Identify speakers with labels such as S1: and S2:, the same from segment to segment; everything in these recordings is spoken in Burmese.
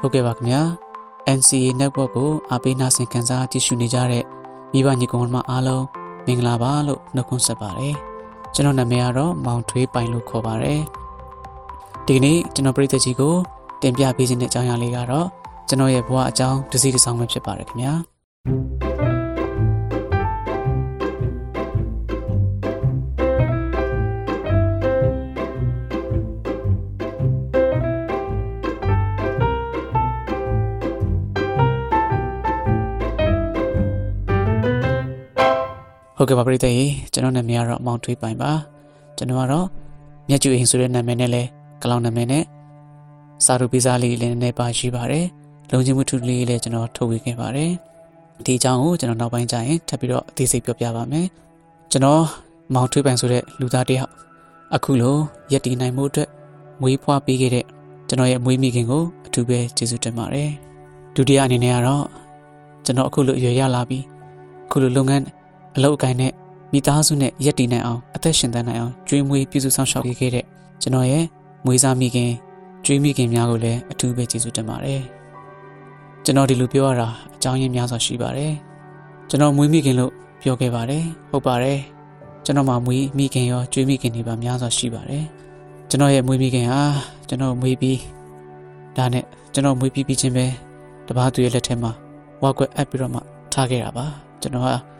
S1: ဟုတ်ကဲ့ပါခင်ဗျာ NCA network ကိုအားပေးနာဆင်ခံစားကြည့်ရှုနေကြတဲ့မိဘညီကောင်မအားလုံးမင်္ဂလာပါလို့နှုတ်ခွန်းဆက်ပါတယ်ကျွန်တော်နာမည်ကတော့မောင်ထွေးပိုင်လို့ခေါ်ပါတယ်ဒီကနေ့ကျွန်တော်ပြည်သက်ကြီးကိုတင်ပြပေးခြင်းတဲ့အကြောင်းအရာလေးကတော့ကျွန်တော်ရဲ့ဘဝအကြောင်းတစ်စီတစ်စောင်းပဲဖြစ်ပါတယ်ခင်ဗျာ ဟုတ်ကဲ့ပါပရိသတ်ရေကျွန်တော်နာမည်ကတော့မောင်ထွေးပိုင်ပါကျွန်တော်ကတော့မြတ်ကျူအိမ်ဆိုတဲ့နာမည်နဲ့လဲကလောင်နာမည်နဲ့စာရူပီဇာလေးလည်းနည်းနည်းပါရှိပါတယ်လုံချင်းမှုထုလေးလည်းကျွန်တော်ထုတ်ဝေခဲ့ပါတယ်ဒီအကြောင်းကိုကျွန်တော်နောက်ပိုင်းကျရင်ထပ်ပြီးတော့အသေးစိတ်ပြောပြပါမယ်ကျွန်တော်မောင်ထွေးပိုင်ဆိုတဲ့လူသားတယောက်အခုလိုရက်တည်နိုင်မှုအတွက်မွေးဖွားပေးခဲ့တဲ့ကျွန်တော်ရဲ့မွေးမိခင်ကိုအထူးပဲကျေးဇူးတင်ပါတယ်ဒုတိယအနေနဲ့ကတော့ကျွန်တော်အခုလိုအရွယ်ရလာပြီးအခုလိုလုပ်ငန်း အလုပ်အကိုင်နဲ့မိသားစုနဲ့ရက်တည်နိုင်အောင်အသက်ရှင်သန်နိုင်အောင်ကြွေးမွေးပြုစုဆောင်ရှောက်ပေးခဲ့တဲ့ကျွန်တော်ရဲ့မွေးစားမိခင်ကြွေးမိခင်များကိုလည်းအထူးပဲကျေးဇူးတင်ပါတယ်ကျွန်တော်ဒီလိုပြောရတာအကြောင်းရင်းများစွာရှိပါတယ်ကျွန်တော်မွေးမိခင်လို့ပြောခဲ့ပါတယ်ဟုတ်ပါတယ်ကျွန်တော်မှမွေးမိခင်ရောကြွေးမိခင်တွေပါများစွာရှိပါတယ်ကျွန်တော်ရဲ့မွေးမိခင်ဟာကျွန်တော်မွေးပြီးဒါနဲ့ကျွန်တော်မွေးပြီးပြီးချင်းပဲတပားသူရဲ့လက်ထဲမှာဝါကွက်အပ်ပြီးတော့မှထားခဲ့တာပါကျွန်တော်ဟာ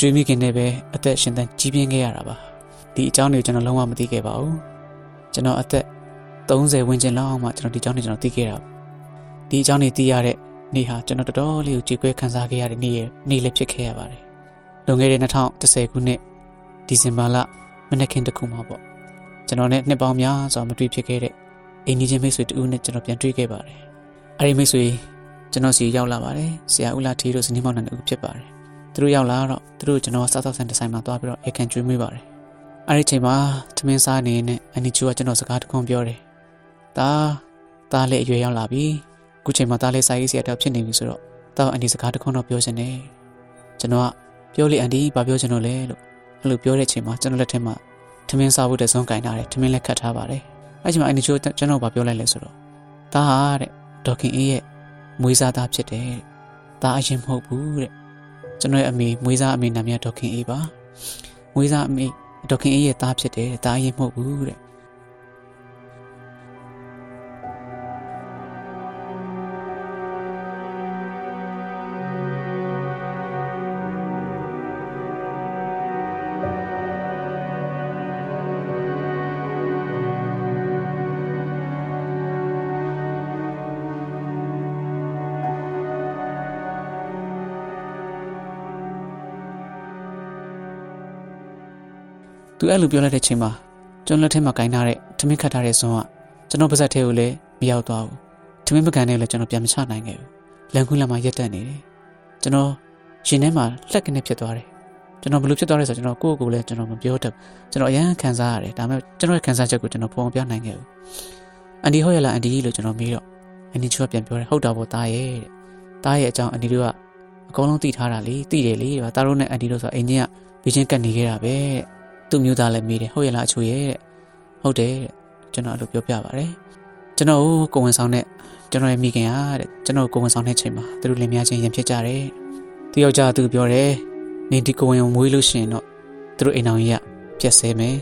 S1: ကျွေးမိခင်နဲ့ပဲအသက်ရှင်သန်ကြီးပြင်းခဲ့ရတာပါဒီအကြောင်းတွေကျွန်တော်လုံးဝမသိခဲ့ပါဘူးကျွန်တော်အသက်30ဝန်းကျင်လောက်မှကျွန်တော်ဒီအကြောင်းတွေကျွန်တော်သိခဲ့တာဒီအကြောင်းတွေသိရတဲ့နေ့ဟာကျွန်တော်တော်တော်လေးကိုကြည်ကွဲခံစားခဲ့ရတဲ့နေ့ရနေ့လည်းဖြစ်ခဲ့ရပါတယ်လွန်ခဲ့တဲ့2010ခုနှစ်ဒီဇင်ဘာလမနက်ခင်းတစ်ခုမှပေါ့ကျွန်တော်နဲ့နှစ်ပေါင်းများစွာမတွေ့ဖြစ်ခဲ့တဲ့အိမ်ကြီးချင်းမိတ်ဆွေတူနဲ့ကျွန်တော်ပြန်တွေ့ခဲ့ပါတယ်အဲဒီမိတ်ဆွေကျွန်တော်စီရောက်လာပါတယ်ဆရာဦးလာထီတို့ဇနီးမောင်နှံတို့ဖြစ်ပါတယ် သူတို့ရောက်လာတော့သူတို့ကျွန်တော်စားသောက်ဆိုင်ဒီဇိုင်းမှာသွားပြီးတော့အေကန်ကျွေးမွေးပါတယ်အဲ့ဒီချိန်မှာသမင်းစားနေနဲ့အန်နီချူကကျွန်တော်စကားတခွန်းပြောတယ်ဒါဒါလည်းအရွယ်ရောက်လာပြီအခုချိန်မှာဒါလည်းစာရေးဆရာတော့ဖြစ်နေပြီဆိုတော့ဒါအန်ဒီစကားတခွန်းတော့ပြောချင်တယ်ကျွန်တော်ကပြောလေအန်ဒီဘာပြောချင်တော့လဲလို့အဲ့လိုပြောတဲ့ချိန်မှာကျွန်တော်လက်ထဲမှာသမင်းစားဖို့တဲ့ဇွန်ကင်ထားတယ်သမင်းလည်းခတ်ထားပါတယ်အဲ့ချိန်မှာအန်ဒီချူကျွန်တော်ဘာပြောလိုက်လဲဆိုတော့ဒါဟာတဲ့ဒေါခင်အေးရဲ့မွေးစားသားဖြစ်တယ်ဒါအရင်မဟုတ်ဘူးတဲ့ ကျွန်တော်ရဲ့အမေမွေးစားအမေနာမည်ဒေါခင်အေးပါမွေးစားအမေဒေါခင်အေးရဲ့သားဖြစ်တယ်သားရင်မဟုတ်ဘူးတဲ့ သူအဲ့လိုပြောလိုက်တဲ့ချိန်မှာကျွန်တော်လက်ထဲမှာကင်ထားတဲ့ထမင်းခတ်ထားတဲ့ဇွန်ကကျွန်တော်ပါဇက်ထဲကိုလည်းမရောက်သွားဘူးထမင်းပကံနဲ့လည်းကျွန်တော်ပြန်မချနိုင်ခဲ့ဘူးလန်ခွန်းလက်မှာရက်တက်နေတယ်ကျွန်တော်ရှင်ထဲမှာလက်ကနေဖြစ်သွားတယ်ကျွန်တော်ဘလို့ဖြစ်သွားလဲဆိုတော့ကျွန်တော်ကိုယ့်ကိုယ်လည်းကျွန်တော်မပြောတတ်ကျွန်တော်အရန်ခံစားရတယ်ဒါပေမဲ့ကျွန်တော်ရဲ့ခံစားချက်ကိုကျွန်တော်ပုံပြနိုင်ခဲ့ဘူးအန်ဒီဟုတ်ရလားအန်ဒီလို့ကျွန်တော်မေးတော့အန်ဒီချူကပြန်ပြောတယ်ဟုတ်တာပေါ့တားရဲ့တဲ့တားရဲ့အကြောင်းအန်ဒီတို့ကအကုန်လုံးသိထားတာလေသိတယ်လေတားတို့နဲ့အန်ဒီတို့ဆိုအင်ဂျင်ကဘီချင်းကတ်နေခဲ့တာပဲတဲ့ သူ့မျိုးသားလည်းမေးတယ်ဟုတ်ရဲ့လားအချိုရဲ့တဲ့ဟုတ်တယ်တဲ့ကျွန်တော်အဲ့လိုပြောပြပါတယ်ကျွန်တော်ကိုဝင်ဆောင်တဲ့ကျွန်တော်ရဲ့မိခင်ဟာတဲ့ကျွန်တော်ကိုဝင်ဆောင်တဲ့ချိန်မှာသူတို့လင်မယားချင်းရင်ဖြစ်ကြတယ်သူယောက်ျားသူပြောတယ်နေဒီကိုဝင်မွေးလို့ရှိရင်တော့သူတို့အိမ်အောင်ကြီးကပြက်ဆဲမယ်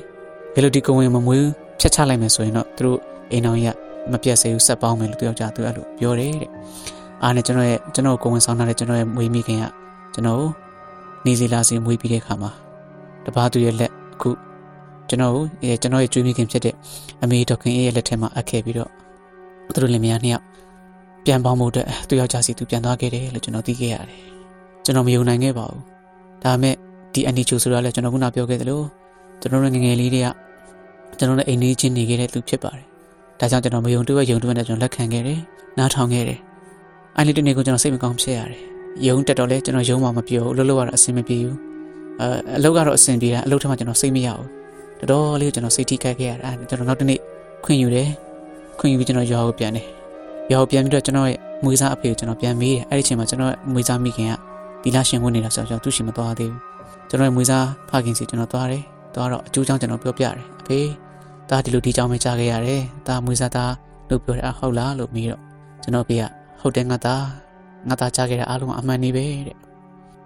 S1: ဘယ်လိုဒီကိုဝင်မမွေးဖြတ်ချလိုက်မယ်ဆိုရင်တော့သူတို့အိမ်အောင်ကြီးကမပြက်ဆဲဘူးဆက်ပေါင်းမယ်လို့သူယောက်ျားသူအဲ့လိုပြောတယ်တဲ့အားနဲ့ကျွန်တော်ရဲ့ကျွန်တော်ကိုဝင်ဆောင်တဲ့ကျွန်တော်ရဲ့မွေးမိခင်ကကျွန်တော်နေစီလာစီမွေးပြီးတဲ့ခါမှာတပားသူရဲ့လက်အ ခုကျွန်တော်ရဲ့ကျွန်တော်ရဲ့ကျွေးမိခင်ဖြစ်တဲ့အမေဒေါခင်အေးရဲ့လက်ထဲမှာအပ်ခဲ့ပြီးတော့သူတို့လင်မယားနှစ်ယောက်ပြန်ပေါင်းဖို့အတွက်သူယောက်ျားစီသူပြန်သွားခဲ့တယ်လို့ကျွန်တော်သိခဲ့ရတယ်ကျွန်တော်မယုံနိုင်ခဲ့ပါဘူးဒါပေမဲ့ဒီအန်ဒီချိုဆိုတာလည်းကျွန်တော်ခုနပြောခဲ့သလိုကျွန်တော်တို့ငငယ်လေးတွေကကျွန်တော်တို့အိမ်နေချင်းနေခဲ့တဲ့သူဖြစ်ပါတယ်ဒါကြောင့်ကျွန်တော်မယုံတွေ့ရယုံတွေ့နဲ့ကျွန်တော်လက်ခံခဲ့တယ်နားထောင်ခဲ့တယ်အဲ့ဒီတနေ့ကိုကျွန်တော်စိတ်မကောင်းဖြစ်ရတယ်ယုံတက်တော့လဲကျွန်တော်ယုံမှမပြောဘူးလှုပ်လှုပ်ရတာအဆင်မပြေဘူး အဲအလုပ်ကတော့အဆင်ပြေတာအလုပ်ထက်မှကျွန်တော်စိတ်မရဘူးတော်တော်လေးကျွန်တော်စိတ်ထိခိုက်ခဲ့ရတာကျွန်တော်နောက်တနေ့ခွင့်ယူတယ်ခွင့်ယူပြီးကျွန်တော်ရွာကိုပြန်တယ်ရွာကိုပြန်ပြီးတော့ကျွန်တော်ရဲ့မွေးစားအဖေကိုကျွန်တော်ပြန်မေးတယ်အဲ့ဒီအချိန်မှာကျွန်တော်ရဲ့မွေးစားမိခင်ကဒီလရှင်ဝင်နေတာဆိုတော့ကျွန်တော်သူ့ရှင်မသွားသေးဘူးကျွန်တော်ရဲ့မွေးစားဖခင်စီကျွန်တော်သွားတယ်သွားတော့အကျိုးကြောင့်ကျွန်တော်ပြောပြတယ်အဖေဒါဒီလိုဒီကြောင့်ပဲကြားခဲ့ရတယ်ဒါမွေးစားသားလို့ပြောတယ်အဟုတ်လားလို့မေးတော့ကျွန်တော်ဖေကဟုတ်တယ်ငါသားငါသားကြားခဲ့တာအားလုံးအမှန်နေပဲတဲ့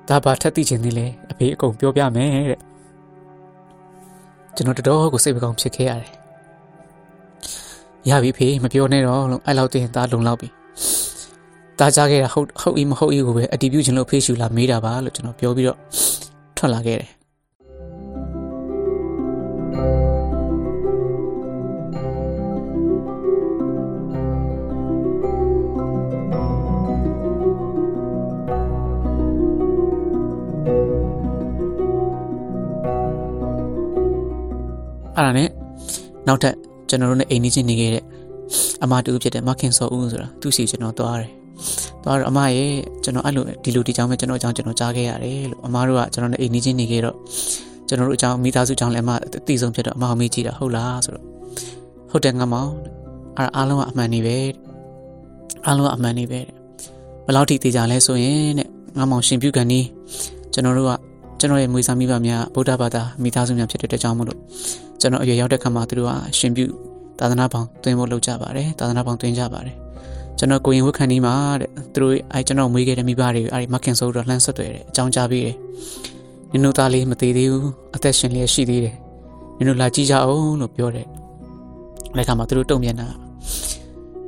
S1: ဒါဘာထက်သိချင်သေးလဲအဖေအကုန်ပြောပြမယ်တဲ့ကျွန်တော်တော်တော်ကိုစိတ်မကောင်းဖြစ်ခဲ့ရတယ်ရပြီဖေမပြောနဲ့တော့လို့အဲ့လောက်တင်သားလုံလောက်ပြီတားကြခဲ့တာဟုတ်ဟုတ်ဤမဟုတ်ဤကိုပဲအတီးပြုချင်လို့ဖေးရှူလာမေးတာပါလို့ကျွန်တော်ပြောပြီးတော့ထွက်လာခဲ့တယ် အဲ့ဒါနဲ့နောက်ထပ်ကျွန်တော်တို့နဲ့အိမ်နေချင်းနေခဲ့တဲ့အမတူဖြစ်တဲ့မခင်စောဦးဆိုတာသူ့စီကျွန်တော်သွားတယ်။သွားတော့အမရဲ့ကျွန်တော်အဲ့လိုဒီလိုဒီကြောင်ပဲကျွန်တော်အကြောင်းကျွန်တော်ကြားခဲ့ရတယ်လို့အမတို့ကကျွန်တော်နဲ့အိမ်နေချင်းနေခဲ့တော့ကျွန်တော်တို့အကြောင်းမိသားစုအကြောင်းလည်းအမအသိဆုံးဖြစ်တော့အမမေးကြည့်တာဟုတ်လားဆိုတော့ဟုတ်တယ်ငါမောင်အဲ့အားလုံးကအမှန်နေပဲအားလုံးကအမှန်နေပဲဘယ်လောက်ထိသိကြလဲဆိုရင်တဲ့ငါမောင်ရှင်ပြုကန်နီးကျွန်တော်တို့က ကျွန်တော်ရဲ့မွေးစားမိဘများဗုဒ္ဓဘာသာမိသားစုများဖြစ်တဲ့အတွက်ကြောင့်မို့လို့ကျွန်တော်အရွယ်ရောက်တဲ့ခါမှာသူတို့ကရှင်ပြုသာသနာပေါင်းတွင်ဖို့လုပ်ကြပါတယ်သာသနာပေါင်းတွင်ကြပါတယ်ကျွန်တော်ကိုရင်ဝက်ခန်ဒီမှာတဲ့သူတို့အဲကျွန်တော်မွေးခဲ့တဲ့မိဘတွေအဲဒီမခင်ဆိုးတော့လှမ်းဆက်တွေ့တယ်အကြောင်းကြားပေးတယ်နင်တို့သားလေးမသေးသေးဘူးအသက်ရှင်လျက်ရှိသေးတယ်နင်တို့လာကြည့်ကြအောင်လို့ပြောတယ်လက်ခါမှာသူတို့တုံ့ပြန်တာ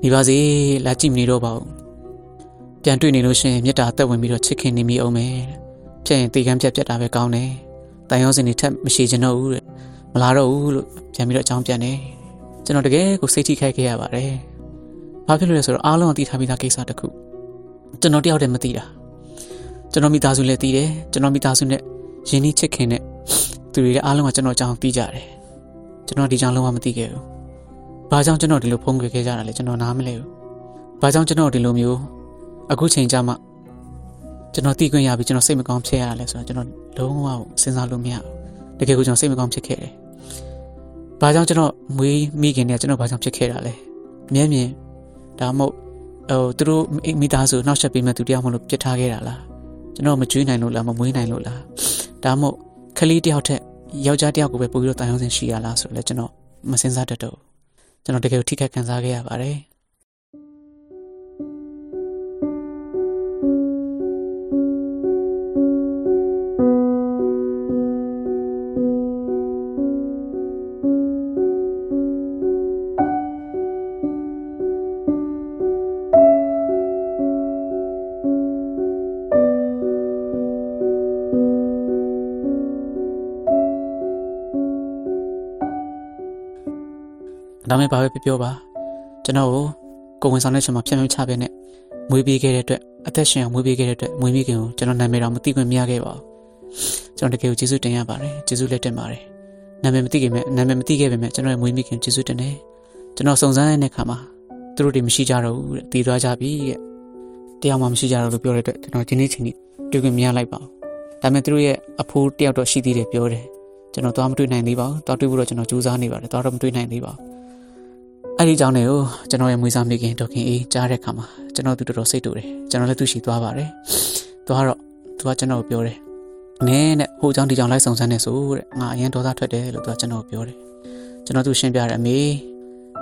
S1: နေပါစေလာကြည့်မနေတော့ပါဘူးပြန်တွေ့နေလို့ရှင်မေတ္တာအသက်ဝင်ပြီးတော့ချစ်ခင်နေမိအောင်မယ် ဖြစ်ရင်တေကမ်းပြတ်ပြတ်တာပဲကောင်းတယ်တန်ရုံးစင်တွေထက်မရှိချင်တော့ဘူးတဲ့မလာတော့ဘူးလို့ပြန်ပြီးတော့အကြောင်းပြန်တယ်ကျွန်တော်တကယ်ကိုစိတ်ထိခိုက်ခဲ့ရပါတယ်။ဘာဖြစ်လို့လဲဆိုတော့အားလုံးကသိထားပြီးသားကိစ္စတစ်ခုကျွန်တော်တယောက်တည်းမသိတာကျွန်တော်မိသားစုလည်းသိတယ်ကျွန်တော်မိသားစုနဲ့ရင်းနှီးချစ်ခင်တဲ့သူတွေလည်းအားလုံးကကျွန်တော်အကြောင်းသိကြတယ်ကျွန်တော်ဒီကြောင်လုံးဝမသိခဲ့ဘူး။ဘာကြောင့်ကျွန်တော်ဒီလိုဖုံးကွယ်ခဲ့ကြတာလဲကျွန်တော်နားမလဲဘူး။ဘာကြောင့်ကျွန်တော်ဒီလိုမျိုးအခုချိန်ကြမှာ ကျွန်တော်သိခွင့်ရပြီးကျွန်တော်စိတ်မကောင်းဖြစ်ရတာလဲဆိုတော့ကျွန်တော်လုံးဝစဉ်းစားလို့မရဘူး။တကယ်ကိုကျွန်တော်စိတ်မကောင်းဖြစ်ခဲ့တယ်။ဘာကြောင့်ကျွန်တော်မွေးမိခင်နဲ့ကျွန်တော်ဘာကြောင့်ဖြစ်ခဲ့တာလဲ။အမြဲမြင်ဒါမှမဟုတ်ဟိုသူတို့မိသားစုနှောက်ယှက်ပေးမဲ့သူတရားမလို့ပြစ်ထားခဲ့တာလား။ကျွန်တော်မကြွေးနိုင်လို့လားမမွေးနိုင်လို့လား။ဒါမှမဟုတ်ကလေးတယောက်ထက်ယောက်ျားတယောက်ကိုပဲပို့ပြီးတော့တိုင်အောင်စင်ရှိရလားဆိုတော့လည်းကျွန်တော်မစင်စားတတ်တော့ကျွန်တော်တကယ်ကိုထိခိုက်ခံစားခဲ့ရပါတယ်။ ဒါမဲ့ဘာပဲပြောပြောပါကျွန်တော်ကိုကိုဝင်ဆောင်တဲ့ချိန်မှာဖြတ်မြချပေးနဲ့မွေးပေးခဲ့တဲ့အတွက်အသက်ရှင်အောင်မွေးပေးခဲ့တဲ့အတွက်မွေးမိခင်ကိုကျွန်တော်နာမည်တော့မသိခွင့်မရခဲ့ပါဘူးကျွန်တော်တကယ်ကိုကျေးဇူးတင်ရပါတယ်ကျေးဇူးလက်တင်ပါတယ်နာမည်မသိခင်မဲ့နာမည်မသိခဲ့ပေမဲ့ကျွန်တော်ရဲ့မွေးမိခင်ကျေးဇူးတင်တယ်ကျွန်တော်စုံစမ်းတဲ့အခါမှာသူတို့တွေမရှိကြတော့ဘူးတဲ့တည်သွားကြပြီတဲ့တရားမှမရှိကြတော့လို့ပြောတဲ့အတွက်ကျွန်တော်ဒီနေ့ချိန်ကြီးတွေ့ခွင့်မရလိုက်ပါဘူးဒါပေမဲ့သူတို့ရဲ့အဖိုးတယောက်တော့ရှိသေးတယ်ပြောတယ်ကျွန်တော်သွားမတွေ့နိုင်သေးပါဘူးသွားတွေ့ဖို့တော့ကျွန်တော်ကြိုးစားနေပါတယ်သွားတော့မတွေ့နိုင်သေးပါဘူး အဲ့ဒီအကြောင်းတွေကိုကျွန်တော်ရဲ့မွေးစားမိခင်ဒေါခင်အေးကြားတဲ့အခါမှာကျွန်တော်သူတော်တော်စိတ်တူတယ်ကျွန်တော်လည်းသူ့ရှိသွားပါတယ်သွားတော့သူကကျွန်တော်ပြောတယ်နင်းနဲ့ဟိုအကြောင်းဒီအကြောင်းလိုက်ဆောင်စမ်းနေဆိုတဲ့ငါအရင်ဒေါသထွက်တယ်လို့သူကကျွန်တော်ပြောတယ်ကျွန်တော်သူရှင်းပြတယ်အမေ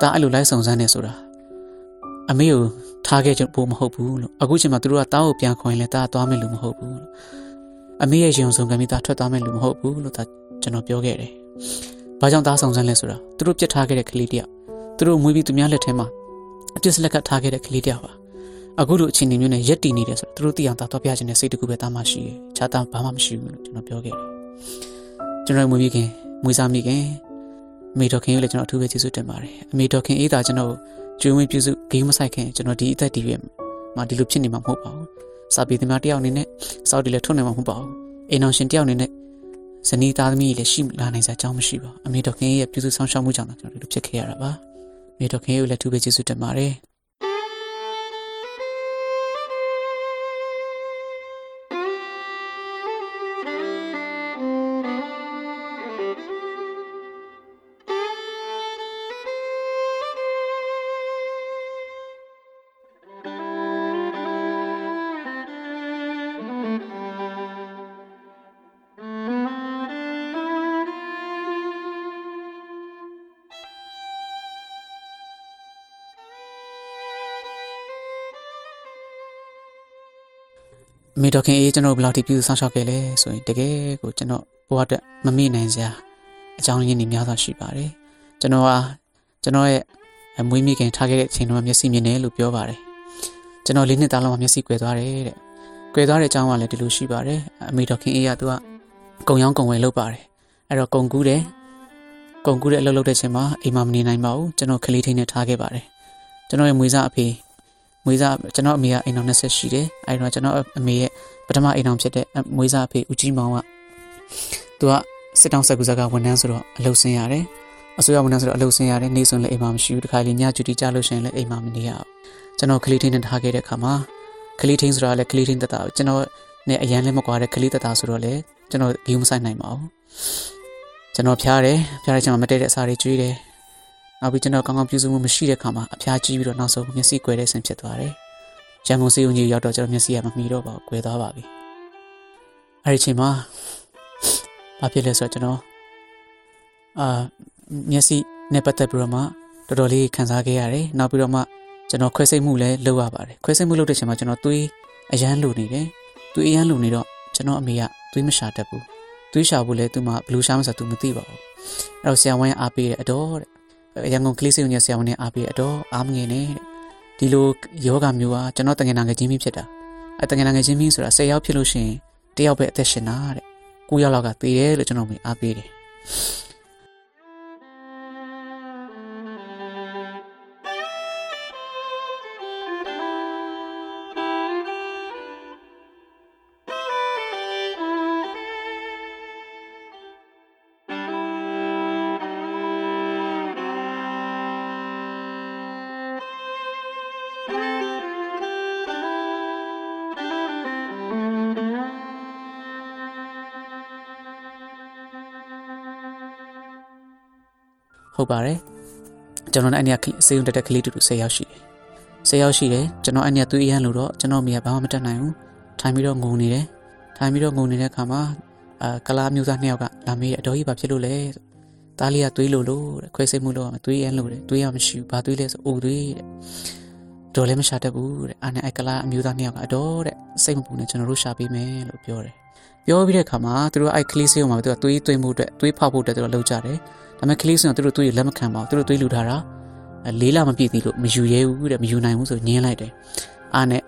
S1: တာအဲ့လိုလိုက်ဆောင်စမ်းနေဆိုတာအမေကိုထားခဲ့ချင်ဖို့မဟုတ်ဘူးလို့အခုချိန်မှာသူတို့ကတားကိုပြန်ခွင်လဲတားသွားမယ်လို့မဟုတ်ဘူးလို့အမေရဲ့ရင်စုံကမိတာထွက်သွားမယ်လို့မဟုတ်ဘူးလို့ကျွန်တော်ပြောခဲ့တယ်။ဘာကြောင့်တားဆောင်စမ်းလဲဆိုတာသူတို့ပြစ်ထားခဲ့တဲ့ကလေးတယောက် သူတို့မွေးပြီးသူများလက်ထဲမှာအပြစ်စလက်ကထားခဲ့တဲ့ကလေးတယောက်ပါအခုလိုအခြေအနေမျိုးနဲ့ရက်တည်နေတယ်ဆိုတော့သူတို့သိအောင်တာတော့ပြချင်တဲ့စိတ်တကူပဲတာမှရှိတယ်။ခြားတာဘာမှမရှိဘူးလို့ကျွန်တော်ပြောခဲ့တယ်။ကျွန်တော်မွေးပြီးခင်မွေးစားမိခင်အမေတော်ခင်ကိုလည်းကျွန်တော်အထူးပဲကျေးဇူးတင်ပါတယ်။အမေတော်ခင်အေးတာကျွန်တော်ကျွေးမွေးပြုစုဂိမ်းမဆိုင်ခင်ကျွန်တော်ဒီအသက်ဒီပဲမှာဒီလိုဖြစ်နေမှာမဟုတ်ပါဘူး။စာပေသမားတယောက်အနေနဲ့စောက်ဒီလည်းထွန်းနေမှာမဟုတ်ပါဘူး။အိမ်အောင်ရှင်တယောက်အနေနဲ့ဇနီးသားသမီးလည်းရှိလာနိုင်စရာအကြောင်းမရှိပါဘူး။အမေတော်ခင်ရဲ့ပြုစုဆောင်ရှောက်မှုကြောင့်ကျွန်တော်ဒီလိုဖြစ်ခဲ့ရတာပါ။ မေတော်ခင်ကိုလည်းသူပဲကျေးဇူးတင်ပါတယ် မေတော်ခင်အေးကျွန်တော်ဘယ်လောက်ထိပြုဆောင်ရှောက်ခဲ့လဲဆိုရင်တကယ်ကိုကျွန်တော်ဘဝအတွက်မမေ့နိုင်စရာအကြောင်းရင်းတွေများစွာရှိပါတယ်ကျွန်တော်ဟာကျွန်တော်ရဲ့အမွေးမိခင်ထားခဲ့တဲ့အချိန်တုန်းကမျက်စိမြင်တယ်လို့ပြောပါတယ်ကျွန်တော်လေးနှစ်သားလုံးမှာမျက်စိကွယ်သွားတယ်တဲ့ကွယ်သွားတဲ့အကြောင်းကလည်းဒီလိုရှိပါတယ်အမေတော်ခင်အေးကသူကကုံရောင်းကုံဝယ်လုပ်ပါတယ်အဲ့တော့ကုံကူးတယ်ကုံကူးတဲ့အလုပ်လုပ်တဲ့ချိန်မှာအိမ်မှာမနေနိုင်ပါဘူးကျွန်တော်ကလေးထိန်းနဲ့ထားခဲ့ပါတယ်ကျွန်တော်ရဲ့မွေးစားအဖေ မွေးစားကျွန်တော်အမေကအိမ်တော်20ရှိတယ်အဲ့တော့ကျွန်တော်အမေရဲ့ပထမအိမ်တော်ဖြစ်တဲ့မွေးစားအဖေဦးကြီးမောင်ကသူကစစ်တောင်းဆက်ကူစားကဝန်ထမ်းဆိုတော့အလုပ်ဆင်းရတယ်အစိုးရဝန်ထမ်းဆိုတော့အလုပ်ဆင်းရတယ်နေဆိုရင်လည်းအိမ်မှာမရှိဘူးတခါလေညကျူတီကြလို့ရှိရင်လည်းအိမ်မှာမနေရဘူးကျွန်တော်ကလေးထင်းနဲ့ထားခဲ့တဲ့အခါမှာကလေးထင်းဆိုတာလည်းကလေးထင်းတတကျွန်တော်နဲ့အရန်လည်းမကွာတဲ့ကလေးတတဆိုတော့လေကျွန်တော်ဂီးမဆိုင်နိုင်ပါဘူးကျွန်တော်ဖျားတယ်ဖျားတဲ့ချိန်မှာမတည့်တဲ့အစာတွေကျွေးတယ် နောက်ပြီးကျွန်တော်ကောင်းကောင်းပြုစုမှုမရှိတဲ့ခါမှာအဖျားကြီးပြီးတော့နောက်ဆုံးမျက်စိကွယ်တဲ့ဆင်ဖြစ်သွားတယ်ရန်ကုန်စေုံကြီးရောက်တော့ကျွန်တော်မျက်စိကမမီတော့ပါဘူးကွယ်သွားပါပြီအဲ့ဒီချိန်မှာဘာဖြစ်လဲဆိုတော့ကျွန်တော်အာမျက်စိနဲ့ပတ်သက်ပြီးတော့မှတော်တော်လေးခံစားခဲ့ရတယ်နောက်ပြီးတော့မှကျွန်တော်ခွဲစိတ်မှုလည်းလုပ်ရပါတယ်ခွဲစိတ်မှုလုပ်တဲ့ချိန်မှာကျွန်တော်သွေးအရန်လိုနေတယ်သွေးအရန်လိုနေတော့ကျွန်တော်အမေကသွေးမရှာတတ်ဘူးသွေးရှာဖို့လည်းသူမှဘလူးရှာမဆိုသူမသိပါဘူးအဲ့တော့ဆရာဝန်ကအားပေးတယ်အတော်တဲ့ ရန်ကုန်ကလေးစိတ်ဝင်ဆရာဝန်နဲ့အားပေးတယ်အတော်အားမငယ်နဲ့တဲ့ဒီလိုယောဂမျိုးကကျွန်တော်တငယ်နာငယ်ချင်းပြီးဖြစ်တာအဲတငယ်နာငယ်ချင်းပြီးဆိုတာ၁၀ယောက်ဖြစ်လို့ရှိရင်တယောက်ပဲအသက်ရှင်တာတဲ့9ယောက်လောက်ကသေတယ်လို့ကျွန်တော်မြင်အားပေးတယ် ဟုတ်ပါတယ်ကျွန်တော်နဲ့အဲ့ဒီကစေုံတက်တဲ့ကလေးတူတူ10ယောက်ရှိတယ်10ယောက်ရှိတယ်ကျွန်တော်အဲ့ဒီကသွေးအရန်လို့တော့ကျွန်တော်မိကဘာမှမတတ်နိုင်ဘူးထိုင်ပြီးတော့ငုံနေတယ်ထိုင်ပြီးတော့ငုံနေတဲ့အခါမှာအာကလာမျိုးသားနှစ်ယောက်ကလာမေးအတော်ကြီးဘာဖြစ်လို့လဲတားလေးကသွေးလို့လို့ခွဲစိတ်မှုလို့ကသွေးရန်လို့တယ်သွေးရမရှိဘူးဘာသွေးလဲဆိုအိုသွေးတဲ့တော်လည်းမရှာတတ်ဘူးတဲ့အဲ့နဲ့အဲ့ကလာအမျိုးသားနှစ်ယောက်ကအတော်တဲ့စိတ်မပူနဲ့ကျွန်တော်တို့ရှာပေးမယ်လို့ပြောတယ်ပြောပြီးတဲ့အခါမှာသူတို့အဲ့ကလေးစေးအောင်မှာသူကသွေးသွင်းမှုအတွက်သွေးဖောက်ဖို့အတွက်သူတို့လှုပ်ကြတယ် ဒါပေမဲ့ကလေးစင်ကသူတို့သွေးလက်မခံပါဘူးသူတို့သွေးလူထားတာလေးလမပြည့်သေးလို့မယူရဲဘူးတဲ့မယူနိုင်ဘူးဆိုညင်းလိုက်တယ်အားနဲ့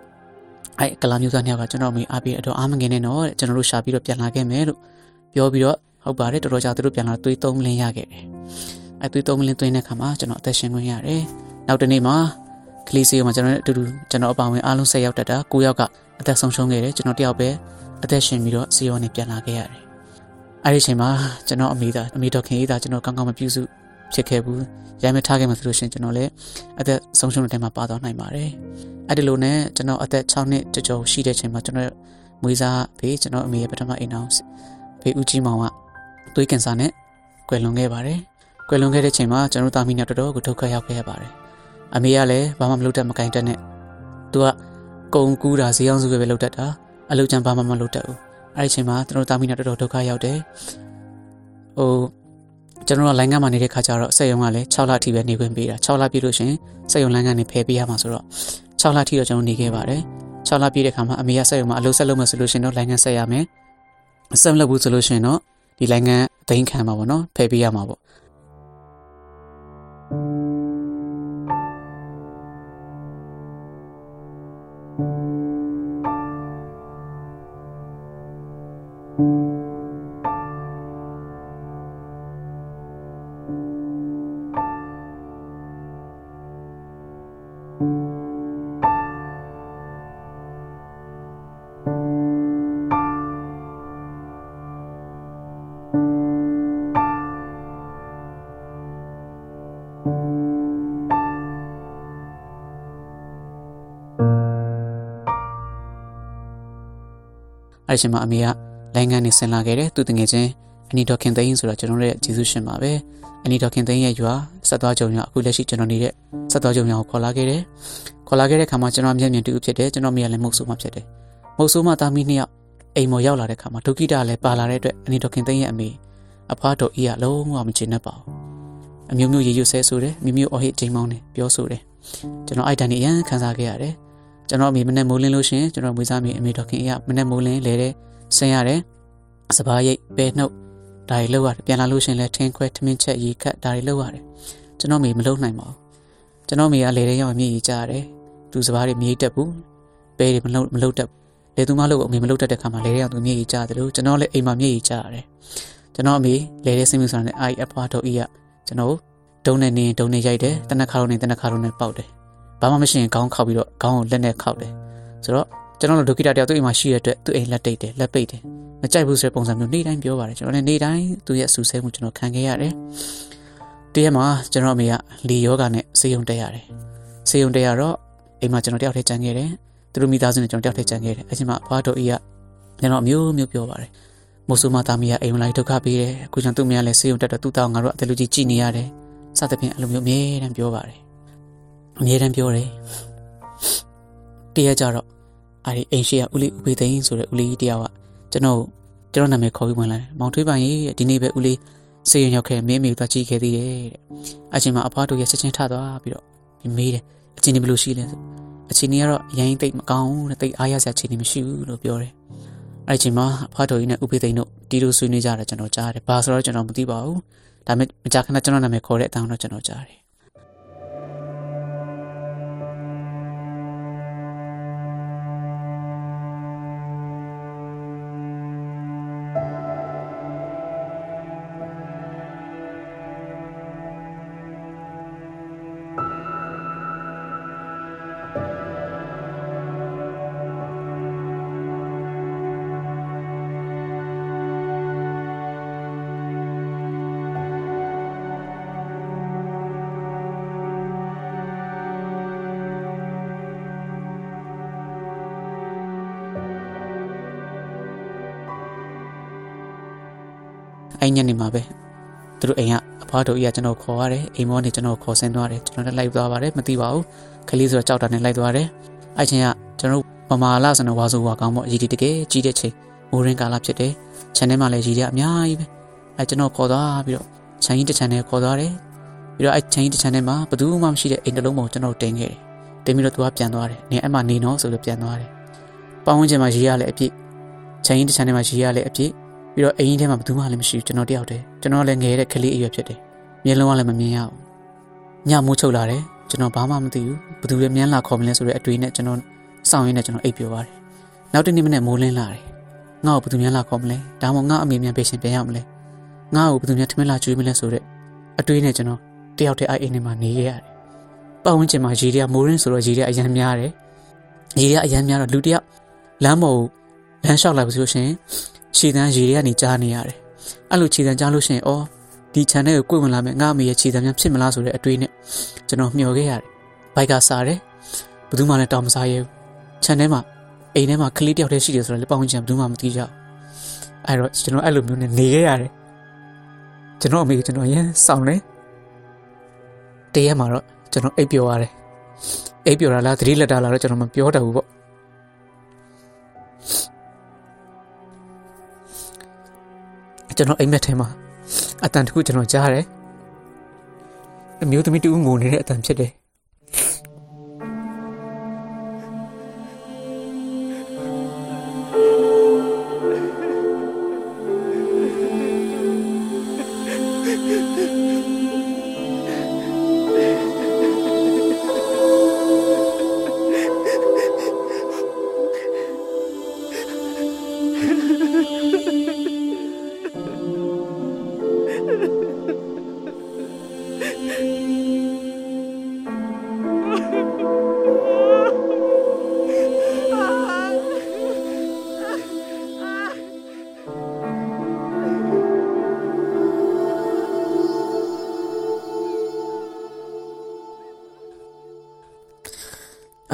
S1: အဲ့ကလာမျိုးသားနှစ်ယောက်ကကျွန်တော်မေးအားပြီးတော့အားမငင်နဲ့တော့တဲ့ကျွန်တော်တို့ရှာပြီးတော့ပြန်လာခဲ့မယ်လို့ပြောပြီးတော့ဟုတ်ပါတယ်တော်တော်ကြာသူတို့ပြန်လာသွေးသုံးလင်းရခဲ့တယ်အဲ့သွေးသုံးလင်းသွင်းတဲ့ခါမှာကျွန်တော်အသက်ရှင်ခွင့်ရတယ်နောက်တနေ့မှာကလေးစီကမှကျွန်တော်နဲ့အတူတူကျွန်တော်အပါဝင်အားလုံး၁၀ယောက်တက်တာ၉ယောက်ကအသက်ဆုံးရှုံးခဲ့တယ်ကျွန်တော်တယောက်ပဲအသက်ရှင်ပြီးတော့စီယောနဲ့ပြန်လာခဲ့ရတယ် အဲ့ဒီအချိန်မှာကျွန်တော်အမေသားအမေတော်ခင်အေးသားကျွန်တော်ကောင်းကောင်းမပြုစုဖြစ်ခဲ့ဘူးရိုင်းမထားခဲ့မှဆိုလို့ရှိရင်ကျွန်တော်လည်းအသက်ဆုံးရှုံးတဲ့ထဲမှာပါသွားနိုင်ပါတယ်အဲ့ဒီလိုနဲ့ကျွန်တော်အသက်6နှစ်ကျော်ကျော်ရှိတဲ့ချိန်မှာကျွန်တော်မွေးစားဖေးကျွန်တော်အမေရဲ့ပထမအိမ်အောင်ဖေးဦးကြီးမောင်ကသွေးကင်ဆာနဲ့ကွယ်လွန်ခဲ့ပါတယ်ကွယ်လွန်ခဲ့တဲ့ချိန်မှာကျွန်တော်သားမိနဲ့တော်တော်ကိုဒုက္ခရောက်ခဲ့ရပါတယ်အမေကလည်းဘာမှမလုပ်တတ်မကင်တတ်နဲ့သူကကုံကူးတာဈေးအောင်စုပဲလုပ်တတ်တာအလုပ်ချမ်းဘာမှမလုပ်တတ်ဘူး အဲ့ဒီအချိန်မှာကျွန်တော်တာမီနဲ့တော်တော်ဒုက္ခရောက်တယ်ဟိုကျွန်တော်ကလိုင်းကမှနေတဲ့ခါကျတော့စက်ရုံကလည်း6လအထိပဲနေခွင့်ပေးတာ6လပြည့်လို့ရှင်စက်ရုံလိုင်းကနေဖယ်ပေးရမှာဆိုတော့6လအထိတော့ကျွန်တော်နေခဲ့ပါတယ်6လပြည့်တဲ့ခါမှာအမေကစက်ရုံမှာအလုပ်ဆက်လုပ်မယ်ဆိုလို့ရှင်တော့လိုင်းကဆက်ရမယ်ဆက်မလုပ်ဘူးဆိုလို့ရှင်တော့ဒီလိုင်းကအသိမ်းခံမှာပေါ့နော်ဖယ်ပေးရမှာပေါ့ အဲ့ဒီချိန်မှာအမေကလိုင်းငန်းနေဆင်လာခဲ့တယ်သူတငယ်ချင်းအနီတော်ခင်သိန်းဆိုတော့ကျွန်တော်တို့ရဲ့ဂျေဆုရှင်ပါပဲအနီတော်ခင်သိန်းရဲ့ရွာဆက်သွားကြုံရအခုလက်ရှိကျွန်တော်နေတဲ့ဆက်သွားကြုံရကိုခေါ်လာခဲ့တယ်ခေါ်လာခဲ့တဲ့ခါမှာကျွန်တော်မျက်မြင်တူဖြစ်တယ်ကျွန်တော်မိရလည်းမဟုတ်ဆိုးမှဖြစ်တယ်မဟုတ်ဆိုးမှသားမိနှစ်ယောက်အိမ်မော်ရောက်လာတဲ့ခါမှာဒုက္ခိတလည်းပါလာတဲ့အတွက်အနီတော်ခင်သိန်းရဲ့အမေအဖွားတော်ဤကလုံးဝမချင်တတ်ပါဘူးအမျိုးမျိုးရေရွဆဲဆိုတယ်မိမျိုးအဟိတ်ချိန်မောင်းတယ်ပြောဆိုတယ်ကျွန်တော်အိုက်တန်နေအရန်ခံစားခဲ့ရတယ် ကျွန်တော်အမေမနဲ့မိုးလင်းလို့ရှင်ကျွန်တော်မွေးစားမိအမေတော်ခင်အရမနဲ့မိုးလင်းလဲတဲ့ဆင်းရတယ်စပားရိတ်ပဲနှုတ်ဒါတွေလောက်ရတယ်ပြန်လာလို့ရှင်လဲထင်းခွဲထမင်းချက်ရေခတ်ဒါတွေလောက်ရတယ်ကျွန်တော်မေမလုံနိုင်ပါဘူးကျွန်တော်မေကလေတဲ့ရောက်မြေကြီးကြားရတယ်သူစပားတွေမြေတက်ဘူးပဲတွေမလုံမလုံတက်လေသူမလို့အမေမလုံတက်တဲ့ခါမှာလေတဲ့ရောက်သူမြေကြီးကြားတယ်လို့ကျွန်တော်လည်းအိမ်မှာမြေကြီးကြားရတယ်ကျွန်တော်အမေလေတဲ့စိတ်မှုဆိုတာနဲ့အိုင်အဖွားတော့ဤရကျွန်တော်ဒုံနဲ့နေဒုံနဲ့ရိုက်တယ်တနက်ခါလုံးနဲ့တနက်ခါလုံးနဲ့ပေါက်တယ် ဘာမှမရှိရင်ခေါင်းခောက်ပြီးတော့ခေါင်းကိုလက်နဲ့ခောက်တယ်ဆိုတော့ကျွန်တော်တို့ဒုက္ခိတတယောက်သူ့အိမ်မှာရှိရတဲ့အတွက်သူ့အိမ်လက်တိတ်တယ်လက်ပိတ်တယ်မကြိုက်ဘူးဆိုတဲ့ပုံစံမျိုးနေ့တိုင်းပြောပါတယ်ကျွန်တော်လည်းနေ့တိုင်းသူ့ရဲ့ဆူဆဲမှုကျွန်တော်ခံခဲ့ရတယ်တရက်မှာကျွန်တော်အမေကလီယောဂနဲ့စေယုံတက်ရတယ်စေယုံတက်ရတော့အိမ်မှာကျွန်တော်တယောက်တည်းကြံခဲ့တယ်သူတို့မိသားစုနဲ့ကျွန်တော်တယောက်တည်းကြံခဲ့တယ်အချိန်မှာအဖွားတော်ကြီးကကျွန်တော်အမျိုးမျိုးပြောပါတယ်မိုးဆူမသားမီးကအိမ်လိုက်ဒုက္ခပေးတယ်အခုကျွန်တော်သူ့မရလဲစေယုံတက်တော့သူ့တောင်းငါတို့အတလူကြီးကြည်နေရတယ်စသဖြင့်အဲ့လိုမျိုးအမြဲတမ်းပြောပါတယ် အမြဲတမ်းပြောတယ်တရက်ကြတော့အဲ့ဒီအိမ်ရှိကဦးလေးဦးဖေးသိန်းဆိုတဲ့ဦးလေးကြီးတယောက်ကကျွန်တော်ကျွန်တော်နာမည်ခေါ်ပြီးဝင်လာတယ်မောင်ထွေးပိုင်ရေဒီနေ့ပဲဦးလေးစေရင်ရောက်ခဲ့မင်းမေကိုသွားကြည့်ခဲ့သေးတယ်တဲ့အချိန်မှာအဖွားတို့ရဲ့ချက်ချင်းထသွားပြီးတော့မေးတယ်အချင်းဒီဘယ်လိုရှိလဲဆိုအချင်းကြီးကတော့ရိုင်းသိပ်မကောင်းတဲ့သိပ်အားရစရာချင်းမရှိဘူးလို့ပြောတယ်အဲ့ဒီချိန်မှာအဖွားတို့ကြီးနဲ့ဦးဖေးသိန်းတို့တီးလို့ဆွေးနွေးကြတယ်ကျွန်တော်ကြားတယ်ဘာဆိုတော့ကျွန်တော်မသိပါဘူးဒါပေမဲ့မကြာခဏကျွန်တော်နာမည်ခေါ်တဲ့အတန်းတော့ကျွန်တော်ကြားတယ် အဲ့ညနေမှာပဲသူတို့အိမ်ကအဖွားတို့ကြီးကကျွန်တော်ခေါ်ရတယ်အိမ်မောနေကျွန်တော်ခေါ်ဆင်းသွားတယ်ကျွန်တော်လည်းလိုက်သွားပါတယ်မသိပါဘူးခလေးဆိုတော့ကြောက်တာနဲ့လိုက်သွားတယ်အဲ့ချင်းကကျွန်တော်မမာလာစနဝါဆိုဝါကောင်းပေါ့ရည်တည်တကယ်ကြီးတဲ့ချိန်မိုးရင်းကာလဖြစ်တယ်ခြံထဲမှာလည်းရည်ရအများကြီးပဲအဲ့ကျွန်တော်ခေါ်သွားပြီးတော့ခြံကြီးတစ်ခြံထဲခေါ်သွားတယ်ပြီးတော့အဲ့ခြံကြီးတစ်ခြံထဲမှာဘယ်သူမှမရှိတဲ့အိမ်တစ်လုံးပုံကျွန်တော်တင်ခဲ့တယ်တင်ပြီးတော့သူကပြန်သွားတယ်နေအဲ့မှာနေတော့ဆိုလို့ပြန်သွားတယ်ပတ်ဝန်းကျင်မှာရည်ရလည်းအပြည့်ခြံကြီးတစ်ခြံထဲမှာရည်ရလည်းအပြည့် ပြီးတော့အိမ်ထဲမှာဘယ်သူမှလည်းမရှိဘူးကျွန်တော်တယောက်တည်းကျွန်တော်လည်းငယ်တဲ့ကလေးအရွယ်ဖြစ်တယ်မျက်လုံးကလည်းမမြင်ရဘူးညမိုးချုပ်လာတယ်ကျွန်တော်ဘာမှမသိဘူးဘယ်သူလဲမြန်းလာခေါ်မလဲဆိုတဲ့အတွေ့နဲ့ကျွန်တော်စောင့်ရင်းနဲ့ကျွန်တော်အိပ်ပျော်ပါတယ်နောက်တစ်နေ့မနေ့မိုးလင်းလာတယ်ငါ့ကိုဘယ်သူများလာခေါ်မလဲဒါမှမဟုတ်ငါအမေများပေးရှင်ပြန်ရမလဲငါ့ကိုဘယ်သူများထမင်းလာကျွေးမလဲဆိုတဲ့အတွေ့နဲ့ကျွန်တော်တယောက်တည်းအဲ့အိမ်ထဲမှာနေခဲ့ရတယ်ပတ်ဝန်းကျင်မှာရေတွေကမိုးရင်းဆိုတော့ရေတွေအရန်များတယ်ရေတွေအရန်များတော့လူတယောက်လမ်းပေါ်လမ်းလျှောက်လာပြီဆိုရှင် ခြေတန်းရေတွေကနေကြားနေရတယ်အဲ့လိုခြေတန်းကြားလို့ရှိရင်အော်ဒီ channel ကိုကိုယ်ဝင်လာမယ်ငါအမေရဲ့ခြေတန်းများဖြစ်မလားဆိုတဲ့အတွေးနဲ့ကျွန်တော်မျှော်ခဲ့ရတယ်ဘိုက်ကစားတယ်ဘယ်သူမှလည်းတောင်းမစားရဲဘူး channel မှာအိမ်ထဲမှာကလေးတယောက်တည်းရှိတယ်ဆိုတော့လည်းပေါင်းချင်ဘယ်သူမှမသိကြဘူးအဲ့တော့ကျွန်တော်အဲ့လိုမျိုးနဲ့နေခဲ့ရတယ်ကျွန်တော်အမေကကျွန်တော်ရမ်းစောင့်တယ်တရက်မှာတော့ကျွန်တော်အိပ်ပျော်ရတယ်အိပ်ပျော်တာလားသတိလက်တာလားတော့ကျွန်တော်မပြောတတ်ဘူးပေါ့ ကျွန်တော်အိမ်မက်ထဲမှာအတန်တခုကျွန်တော်ကြားတယ်အမျိုးသမီးတူငိုနေတဲ့အတန်ဖြစ်တယ်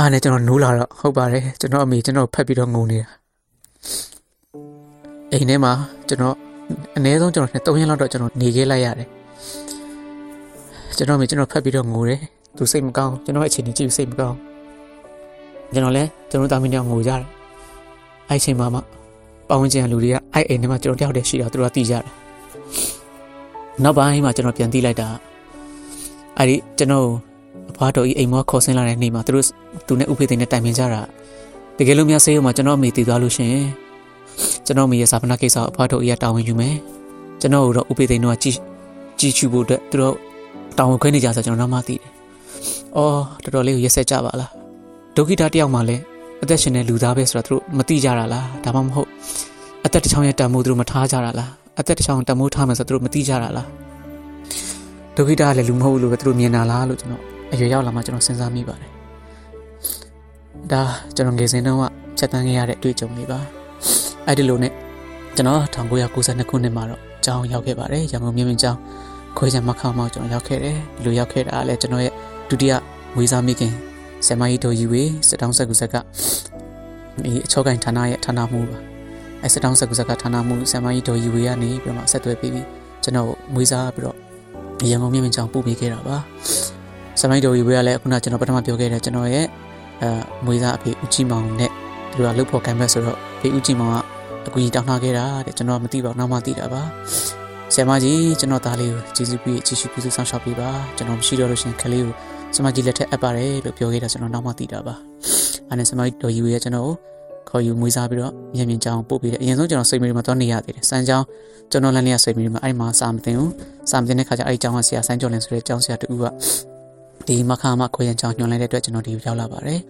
S1: အားနဲ့ကျွန်တော်နိုးလာတော့ဟုတ်ပါတယ်ကျွန်တော်အမေကျွန်တော်ဖက်ပြီးတော့ငုံနေတာအိမ်ထဲမှာကျွန်တော်အနည်းဆုံးကျွန်တော်3ရက်လောက်တော့ကျွန်တော်နေခဲ့လိုက်ရတယ်ကျွန်တော်အမေကျွန်တော်ဖက်ပြီးတော့ငိုတယ်သူစိတ်မကောင်းကျွန်တော်အခြေအနေကြည့်စိတ်မကောင်းကျွန်တော်လည်းကျွန်တော်တာမင်းတယောက်ငိုကြတယ်အဲ့ချိန်မှာမှပတ်ဝန်းကျင်လူတွေကအဲ့အိမ်ထဲမှာကျွန်တော်တယောက်တည်းရှိတာသူတို့ကသိကြတယ်နောက်ပိုင်းမှာကျွန်တော်ပြန်သိလိုက်တာအဲ့ဒီကျွန်တော် အဖွားတော်ကြီးအိမ်မောခေါ်ဆင်းလာတဲ့နေ့မှာသူတို့သူနဲ့ဥဖေသိန်းနဲ့တိုင်ပင်ကြတာတကယ်လို့များဆေးရုံမှာကျွန်တော်အမေတည်သွားလို့ရှင်ကျွန်တော်အမေရဲ့စာပနာကိစ္စကိုအဖွားတော်ကြီးကတာဝန်ယူမယ်ကျွန်တော်တို့ဥဖေသိန်းတို့ကကြည်ကြည်ချူဖို့အတွက်သူတို့တာဝန်ခွဲနေကြဆိုကျွန်တော်တော့မသိတယ်အော်တော်တော်လေးကိုရက်ဆက်ကြပါလားဒုက္ခိတတယောက်မှလည်းအသက်ရှင်တဲ့လူသားပဲဆိုတော့သူတို့မသိကြတာလားဒါမှမဟုတ်အသက်တစ်ချောင်းရဲ့တန်ဖိုးသူတို့မထားကြတာလားအသက်တစ်ချောင်းတန်ဖိုးထားမယ်ဆိုတော့သူတို့မသိကြတာလားဒုက္ခိတကလည်းလူမဟုတ်လို့ပဲသူတို့မြင်တာလားလို့ကျွန်တော် အရွယ်ရောက်လာမှကျွန်တော်စဉ်းစားမိပါတယ်ဒါကျွန်တော်ငယ်စဉ်တုန်းကဖြတ်တန်းခဲ့ရတဲ့အတွေ့အကြုံလေးပါအဲ့ဒီလိုနဲ့ကျွန်တော်1992ခုနှစ်မှာတော့ကျောင်းရောက်ခဲ့ပါတယ်ရန်ကုန်မြို့မြင့်ကျောင်းခွဲချံမခေါမောက်ကျွန်တော်ရောက်ခဲ့တယ်ဒီလိုရောက်ခဲ့တာလည်းကျွန်တော်ရဲ့ဒုတိယဝေးစားမိခင်ဆမကြီးတို့ယူဝေးစစ်တောင်းဆက်ကူဆက်ကဒီအချောကိုင်ဌာနရဲ့ဌာနမှုပါအဲစစ်တောင်းဆက်ကူဆက်ကဌာနမှုဆမကြီးတို့ယူဝေးကနေပြီးတော့ဆက်သွယ်ပြီးပြီးကျွန်တော်မွေးစားပြီးတော့ရန်ကုန်မြို့မြင့်ကျောင်းပို့ပေးခဲ့တာပါ ဆမကြီးတို့ယူဝေးကလည်းခုနကျွန်တော်ပထမပြောခဲ့တဲ့ကျွန်တော်ရဲ့အဲမွေးစားအဖေဦးကြီးမောင်နဲ့သူကလှုပ်ဖို့ကံမဲ့ဆိုတော့ဖေဦးကြီးမောင်ကအကူကြီးတောင်းထားခဲ့တာတဲ့ကျွန်တော်မသိပါဘူးနောက်မှသိတာပါဆရာမကြီးကျွန်တော်သားလေးကိုကျေးဇူးပြုကျေးဇူးပြုဆောင်ရှောက်ပေးပါကျွန်တော်မရှိတော့လို့ရှင်ခလေးကိုဆရာမကြီးလက်ထက်အပ်ပါတယ်လို့ပြောခဲ့တာကျွန်တော်နောက်မှသိတာပါအဲနဲ့ဆရာမကြီးတော်ယူရဲ့ကျွန်တော်ကိုခေါ်ယူမွေးစားပြီးတော့မြင်မြင်ကြောင်ပို့ပေးတယ်အရင်ဆုံးကျွန်တော်စိတ်မီမှာတော့နေရသေးတယ်စမ်းကြောင်ကျွန်တော်လည်းနေရစိတ်မီမှာအဲ့မှာစာမသိဘူးစာမသိတဲ့ခါကျအဲ့ဒီကျောင်းကဆရာဆိုင်းကျော်လင်ဆိုတဲ့ကျောင်းဆရာတူက ဒီမခါမခွေရန်ကျောင်းညွှန်လိုက်တဲ့အတွက်ကျွန်တော်ဒီကိုရောက်လာပါတယ်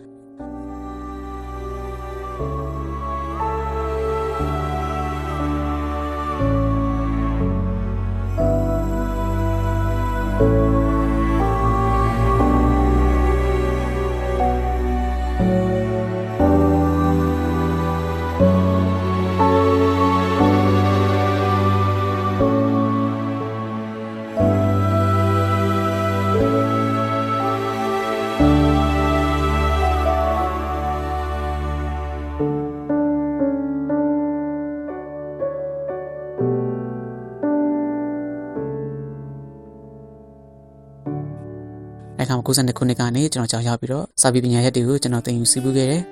S1: 1992ခုနှစ်ကနေကျွန်တော်ကြောင်ရောက်ပြီးတော့စာပေပညာရပ်တွေကိုကျွန်တော်သင်ယူစီးပူးခဲ့တယ်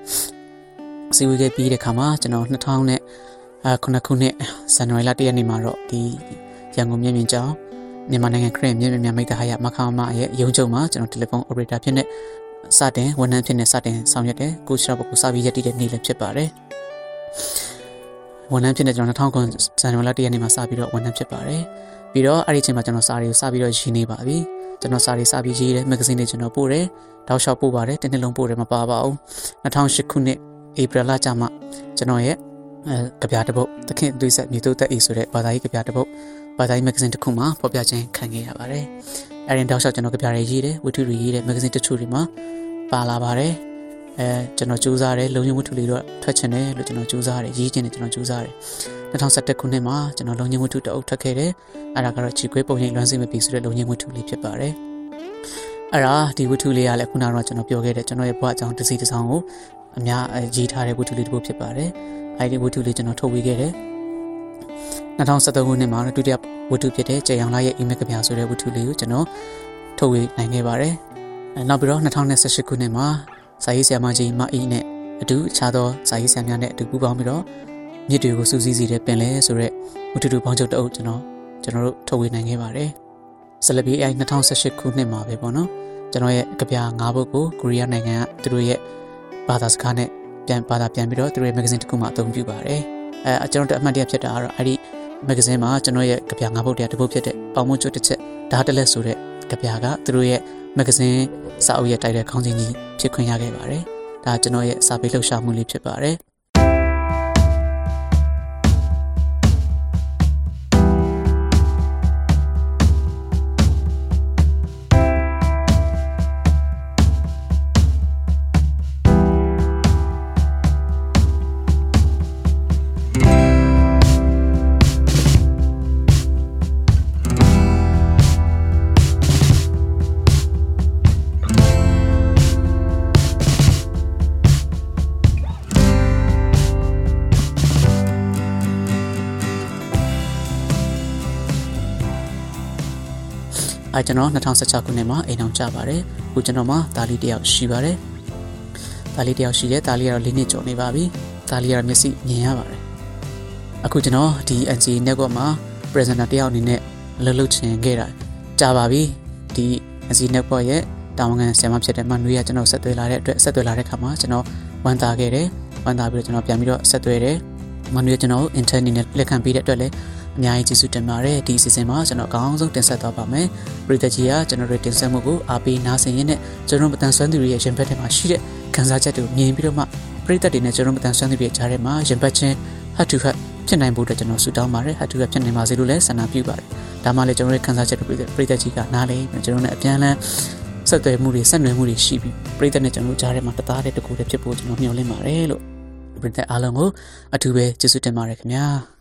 S1: ။စီးပူးခဲ့ပြီးတဲ့ခါမှာကျွန်တော်2000နဲ့ခုနှစ်ခုနှစ်ဇန်နဝါရီလ1ရက်နေ့မှာတော့ဒီရန်ကုန်မြင်းမြင့်ကျောင်းမြန်မာနိုင်ငံခရစ်မြင်းမြင့်များမိသားဟာရမခါမရဲ့ရုံးချုပ်မှာကျွန်တော်တယ်လီဖုန်း operator ဖြစ်နေစတင်ဝန်ထမ်းဖြစ်နေစတင်ဆောင်ရွက်တယ်ကိုရှာဘကိုစာပြီးရတည်တဲ့နေ့လည်းဖြစ်ပါတယ်ဝန်ထမ်းဖြစ်နေကျွန်တော်2000ခုဇန်နဝါရီလ1ရက်နေ့မှာစပြီးတော့ဝန်ထမ်းဖြစ်ပါတယ်ပြီးတော့အဲ့ဒီအချိန်မှာကျွန်တော်စာတွေကိုစပြီးတော့ရင်းနေပါပြီ ကျွန်တော်စာတွေစပြီးရေးတယ်မဂ္ဂဇင်းတွေကျွန်တော်ပို့တယ်တောက်လျှောက်ပို့ပါတယ်တစ်နှစ်လုံးပို့တယ်မပါပါဘူး2008ခုနှစ်ဧပြီလကျမှကျွန်တော်ရဲ့အဲကြပြတပုတ်သခင်သွေးဆက်မြေတို့သက်အေးဆိုတဲ့ဘာသာရေးကြပြတပုတ်ဘာသာရေးမဂ္ဂဇင်းတစ်ခုမှာဖော်ပြခြင်းခံခဲ့ရပါတယ်အဲ့ဒီတောက်လျှောက်ကျွန်တော်ကြပြတွေရေးတယ်ဝတ္ထုတွေရေးတယ်မဂ္ဂဇင်းတချို့တွေမှာပါလာပါတယ်အဲကျွန်တော်စူးစမ်းတယ်လုံခြုံဝတ္ထုလေးတော့ထွက်ချင်တယ်လို့ကျွန်တော်စူးစမ်းတယ်ရေးချင်တယ်ကျွန်တော်စူးစမ်းတယ် 2011ခုနှစ်မှာကျွန်တော်လုံခြုံဝတ္ထုတအုပ်ထွက်ခဲ့တယ်အဲ့ဒါကတော့ချီခွေးပုံရိပ်လွမ်းစိမ့်မပြီးဆိုတဲ့လုံခြုံဝတ္ထုလေးဖြစ်ပါတယ်အဲ့ဒါဒီဝတ္ထုလေးကလည်းခုနကတော့ကျွန်တော်ပြောခဲ့တဲ့ကျွန်တော်ရဲ့ဘဝအကြောင်းတစ်စီတစ်စောင်းကိုအများရေးထားတဲ့ဝတ္ထုလေးတစ်ခုဖြစ်ပါတယ်အဲ့ဒီဝတ္ထုလေးကျွန်တော်ထုတ်ဝေခဲ့တယ်2013ခုနှစ်မှာဒုတိယဝတ္ထုဖြစ်တဲ့ကျေရောင်လာရဲ့ email ကဗျာဆိုတဲ့ဝတ္ထုလေးကိုကျွန်တော်ထုတ်ဝေနိုင်ခဲ့ပါတယ်နောက်ပြီးတော့2018ခုနှစ်မှာစာရေးဆရာမကြီးမအီနဲ့အတူအခြားသောစာရေးဆရာများနဲ့အတူပူးပေါင်းပြီးတော့ မြစ်တွေကိုစူးစီးစီတဲ့ပင်လဲဆိုတဲ့ဝတ္ထုတူပေါင်းချုပ်တအုပ်ကျွန်တော်ကျွန်တော်တို့ထုတ်ဝေနိုင်ခဲ့ပါတယ်ဆလဘီအိုင်2018ခုနှစ်မှာပဲပေါ့နော်ကျွန်တော်ရဲ့ကြပြ၅ဘုတ်ကိုကိုရီးယားနိုင်ငံကသူတို့ရဲ့ဘာသာစကားနဲ့ပြန်ဘာသာပြန်ပြီးတော့သူတို့ရဲ့မဂ္ဂဇင်းတစ်ခုမှအသုံးပြုပါတယ်အဲကျွန်တော်တို့အမှတ်တရဖြစ်တာကတော့အဲ့ဒီမဂ္ဂဇင်းမှာကျွန်တော်ရဲ့ကြပြ၅ဘုတ်တရားတစ်ပုဒ်ဖြစ်တဲ့ပေါင်မွတ်ကျွတ်တစ်ချက်ဒါတလက်ဆိုတဲ့ကြပြကသူတို့ရဲ့မဂ္ဂဇင်းစာအုပ်ရဲ့တိုက်တဲ့ခေါင်းစဉ်ကြီးဖြစ်ခွင့်ရခဲ့ပါတယ်ဒါကျွန်တော်ရဲ့စာပေလှုပ်ရှားမှုလေးဖြစ်ပါတယ် အဲကျွန်တော်2016ခုနှစ်မှာအိမ်အောင်ကြပါတယ်အခုကျွန်တော်မှာဒါလီတယောက်ရှိပါတယ်ဒါလီတယောက်ရှိတယ်ဒါလီကတော့၄နှစ်ကျော်နေပါပြီဒါလီကတော့မျက်စိမြင်ရပါတယ်အခုကျွန်တော်ဒီ NCA network မှာ presenter တယောက်အနေနဲ့လှုပ်လှုပ်ချင်ခဲ့တာကြာပါပြီဒီ NCA network ရဲ့တာဝန်ခံဆရာမဖြစ်တဲ့မနွေးကကျွန်တော်ဆက်သွယ်လာတဲ့အတွက်ဆက်သွယ်လာတဲ့ခါမှာကျွန်တော်ဝမ်းသာခဲ့တယ်ဝမ်းသာပြီးတော့ကျွန်တော်ပြန်ပြီးတော့ဆက်သွယ်တယ်မနွေးကကျွန်တော် intern အနေနဲ့လက်ခံပေးတဲ့အတွက်လည်း အများကြီးကျေးဇူးတင်ပါတယ်ဒီအစီအစဉ်မှာကျွန်တော်အကောင်းဆုံးတင်ဆက်သွားပါမယ်ပရိသတ်ကြီးကကျွန်တော်တို့တင်ဆက်မှုကိုအားပေးနားဆင်ရင်းနဲ့ကျွန်တော်မတန်ဆွမ်းသူတွေရဲ့ရင်ဘတ်ထဲမှာရှိတဲ့ခံစားချက်တွေကိုမြင်ပြီးတော့မှပရိသတ်တွေနဲ့ကျွန်တော်မတန်ဆွမ်းသူတွေကြားထဲမှာရင်ဘတ်ချင်းဟတ်တူဟတ်ဖြစ်နိုင်ဖို့အတွက်ကျွန်တော်ဆုတောင်းပါတယ်ဟတ်တူဟတ်ဖြစ်နိုင်ပါစေလို့လည်းဆန္ဒပြုပါတယ်ဒါမှလည်းကျွန်တော်ရဲ့ခံစားချက်တွေပရိသတ်ကြီးကနားလေကျွန်တော်နဲ့အပြန်အလှန်ဆက်သွယ်မှုတွေဆက်နွယ်မှုတွေရှိပြီးပရိသတ်နဲ့ကျွန်တော်ကြားထဲမှာတသားတဲ့တကူတည်းဖြစ်ဖို့ကျွန်တော်မျှော်လင့်ပါတယ်လို့ပရိသတ်အားလုံးကိုအထူးပဲကျေးဇူးတင်ပါတယ်ခင်ဗျာ